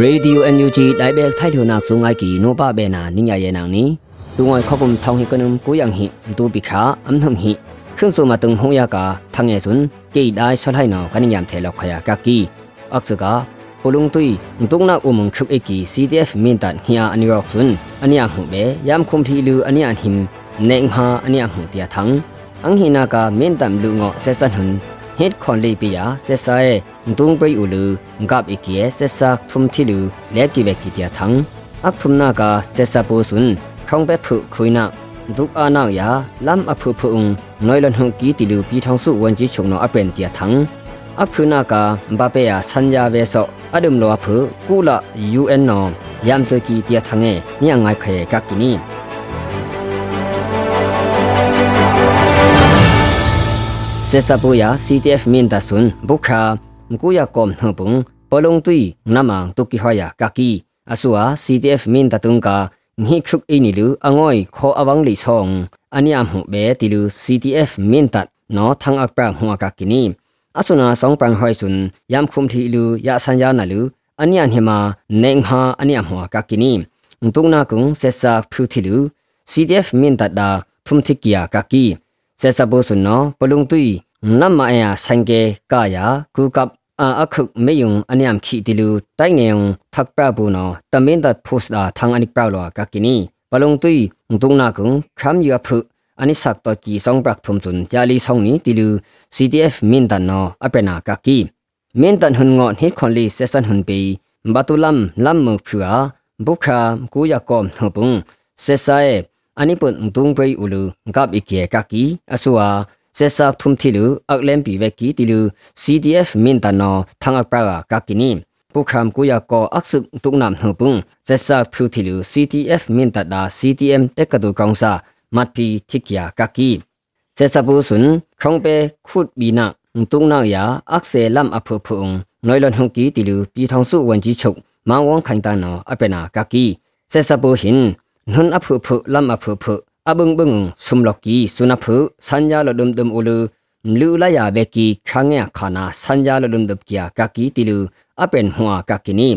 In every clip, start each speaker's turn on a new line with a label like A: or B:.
A: ရေဒီယိုအန်ယူဂျီဒိုင်ဘက်ထိုင်ထုံနာစုံငိုက်ကီနိုပါဘေနာနိညာယေနောင်နီတူငွိုင်ခောက်ကုမ်ထောင်းဟိကနုံကိုယံဟိတူပိခာအမ်နှမ်ဟိခွန်းစုမတုံဟုံယာကာထငယ်စွန်ကေဒိုင်ဆွလိုက်နောကနိညမ်ထေလောက်ခယာကကီအခစကာပလုံတုီတုံနာဥမုံခုအကီ CDF မင်တန်ဟီယာအနီရောစွန်အနိယဟုဘေယမ်ခုံထီလူအနိယဟင်နေငဟာအနိယဟုတယာထန်းအန်ဟိနာကာမင်တမ်လူငောဆက်ဆန်ဟွန် ဟစ်ခွန်လေးပီယာဆက်ဆာရဲ့ဒုံပိဥလူငပ်အကီရဲ့ဆက်ဆာထုံတီလူလက်ကိဝက်ကီတျာသံအခထုမနာကဆက်ဆာပိုဆွန်းခေါင်ပဲဖုခွိနာဒုကအာနောင်ယာလမ်အဖုဖုံနွိုင်လန်ဟုန်ကီတီလူပီထောင်စုဝန်ကြီးချုံနောအပန်တျာသံအခုနာကမ္ဘာပေယာစန်ယာဝဲဆော့အဒုံလောဖုကူလာ UN နောယမ်ဆကီတျာသံငဲညငိုင်ခဲကကီနီ sesapuya CTF mintasun bukha mkuya kom hpung polong tui namang tuki hoya kaki asua CTF mintatung ka nghi khuk inilu angoi kho awang li song aniam hu be tilu CTF mintat no thang akpra hua ka kini asuna song pang hoi sun yam khum thi lu ya sanja na lu anian hima neng ha aniam hua ka kini ntung na kung sesa phu thi lu CTF mintat da thum thikia kaki ဆက်စပုစုနောပလုံတူနမ္မအယဆိုင်ကေကာယာကူကပ်အခုမေယုံအနိယမ်ခီတီလူတိုင်ငေယုံသက်ပရဘူနောတမင်ဒတ်ဖုစတာသံအနိပရလောကကိနီပလုံတူဒုံနာကုံခမ်ယဖုအနိစက်တကီဆောင်ပရခုံဇွန်ယာလီဆောင်နီတီလူ CTF မင်တန်နောအပရနာကကီမင်တန်ဟွန်ငေါနိခွန်လီဆက်စန်ဟွန်ပေဘတူလမ်လမ်မဖျွာဘုခါကူယာကောမ်နှုံပုန်ဆက်ဆိုင် ဖျူတီလူ CTF မင်တဒါ CTM တက်ကဒူကောင်စာမတ်ပီတိကယာကကီဆက်ဆာပုဆွန်ခေါင်ပေခုတ်ဘီနာတုံနာယာအခဆေလမ်အဖုဖုံနွိုင်လွန်ဟုန်ကီတီလူပြည်ထောင်စုဝန်ကြီးချုပ်မောင်ဝမ်ခိုင်တနောအပနာကကီဆက်ဆာပုဟင် နှွန်အဖုဖုလမ်အဖုဖုအဘုံဘုံဆုမလကီဆုနဖုစัญญာလဒုံဒုံအလူလူလာယာဘက်ကီခငဲခနာစัญญာလဒုံဒုံကီယာကကီတီလူအပန်ဟွာကကီနီ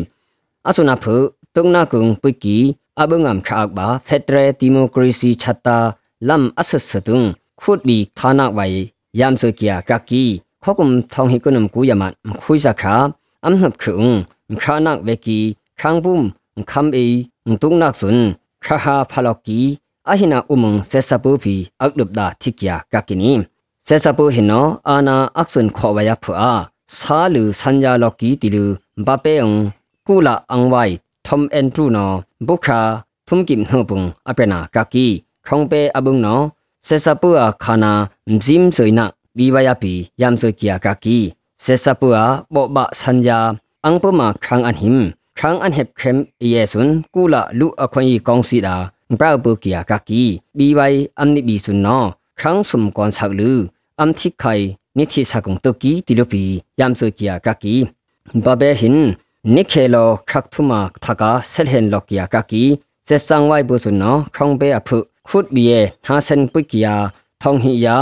A: အဆုနဖုတုံနာကုံပိကီအဘုံငမ်ခါဘာဖက်ဒရယ်ဒီမိုကရေစီချတ်တာလမ်အဆဆတုံခုတ်ဘီဌာနဝိုင်ယမ်ဆကီယာကကီခေါကုံထောင်ဟိကုနမ်ကူယမတ်ခွိစခါအမ်နှပ်ခုံခါနက်ဝေကီခန်းဘုံခမ်အေတုံနာဆုန် ခါဟာဖလောက်ကီအဟိနာဥမုံဆက်စပူဖီအက်ဒုပဒါတိကယာကကီနီဆက်စပူဟိနောအာနာအက်ဆွန်ခောဝယာဖူအာဆာလူစန်ယာလောက်ကီတီလူဘပေယံကူလာအန်ဝိုင်ทอมเอนทรูนอบุคาทุมกิมโนปุงอเปนากากีคงเปอบุงนอเซซาปัวคานามจิมสวยนักวีวายาปียามสวยกียกากีเซซาปัวบบะสัญญาอังปมาคังอันหิม ทางอันเห็บเข้มเยซุนกูละลุอควีกองสีดาปราบุกียกักกีบีไวอัมนิบีสุนนอครั้งสมกอนสักลืออัมทิไคมิทิสักงตกีติลปียามสุกียกักกีบาเบหินนิเคโลคักทุมาทักาเซเลนลกียกักกีเซซังไวบุสุนนอคงเบอภุขุดบีเอหาเซนปุกียทองหิยา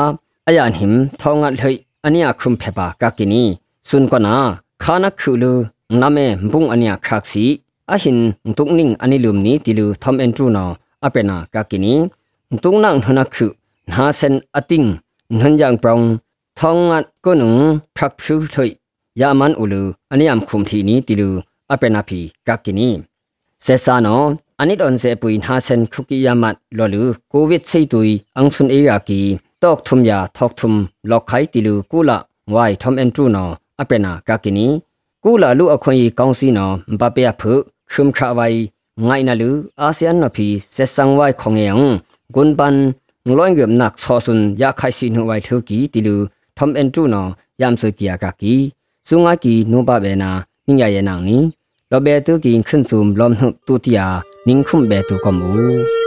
A: อายันหิมทองอัดเลยอันนี้คุมเพบากักกินีสุนกนาคานักคือลือ name bung ania khaksi ahin tukning anilum ni tilu thom en tru na apena kakini tungnang hana khu na sen ating nhanjang prong thongat konung phak phu thoi yaman ulu aniam khum thi ni tilu apena phi kakini sesa no anit on se pui na sen khuki yamat lolu covid sei tui angsun e ya ki tok thum ya thok thum lokhai tilu kula wai thom en tru no apena kakini kula lu akhoi kaungsi no mbape phu khum kha wai ငိုင်နလူအာဆီယံနဖီဆက်ဆန်ဝိုင်ခေါငေယံဂွန်ပန်ငလွန်ဂမ်နက်ဆောဆွန်ရခိုင်စီနဝိုင်ထုကီတီလူထ ோம் အန်တူနော်ယမ်ဆူကီယာကကီဆုငါကီနိုဘဘေနာညညာယေနောင်နီလောဘေတူကီခွန်းစုံလ ோம் နှုတူတီယာနင်းခုမ်ဘေတူကမူ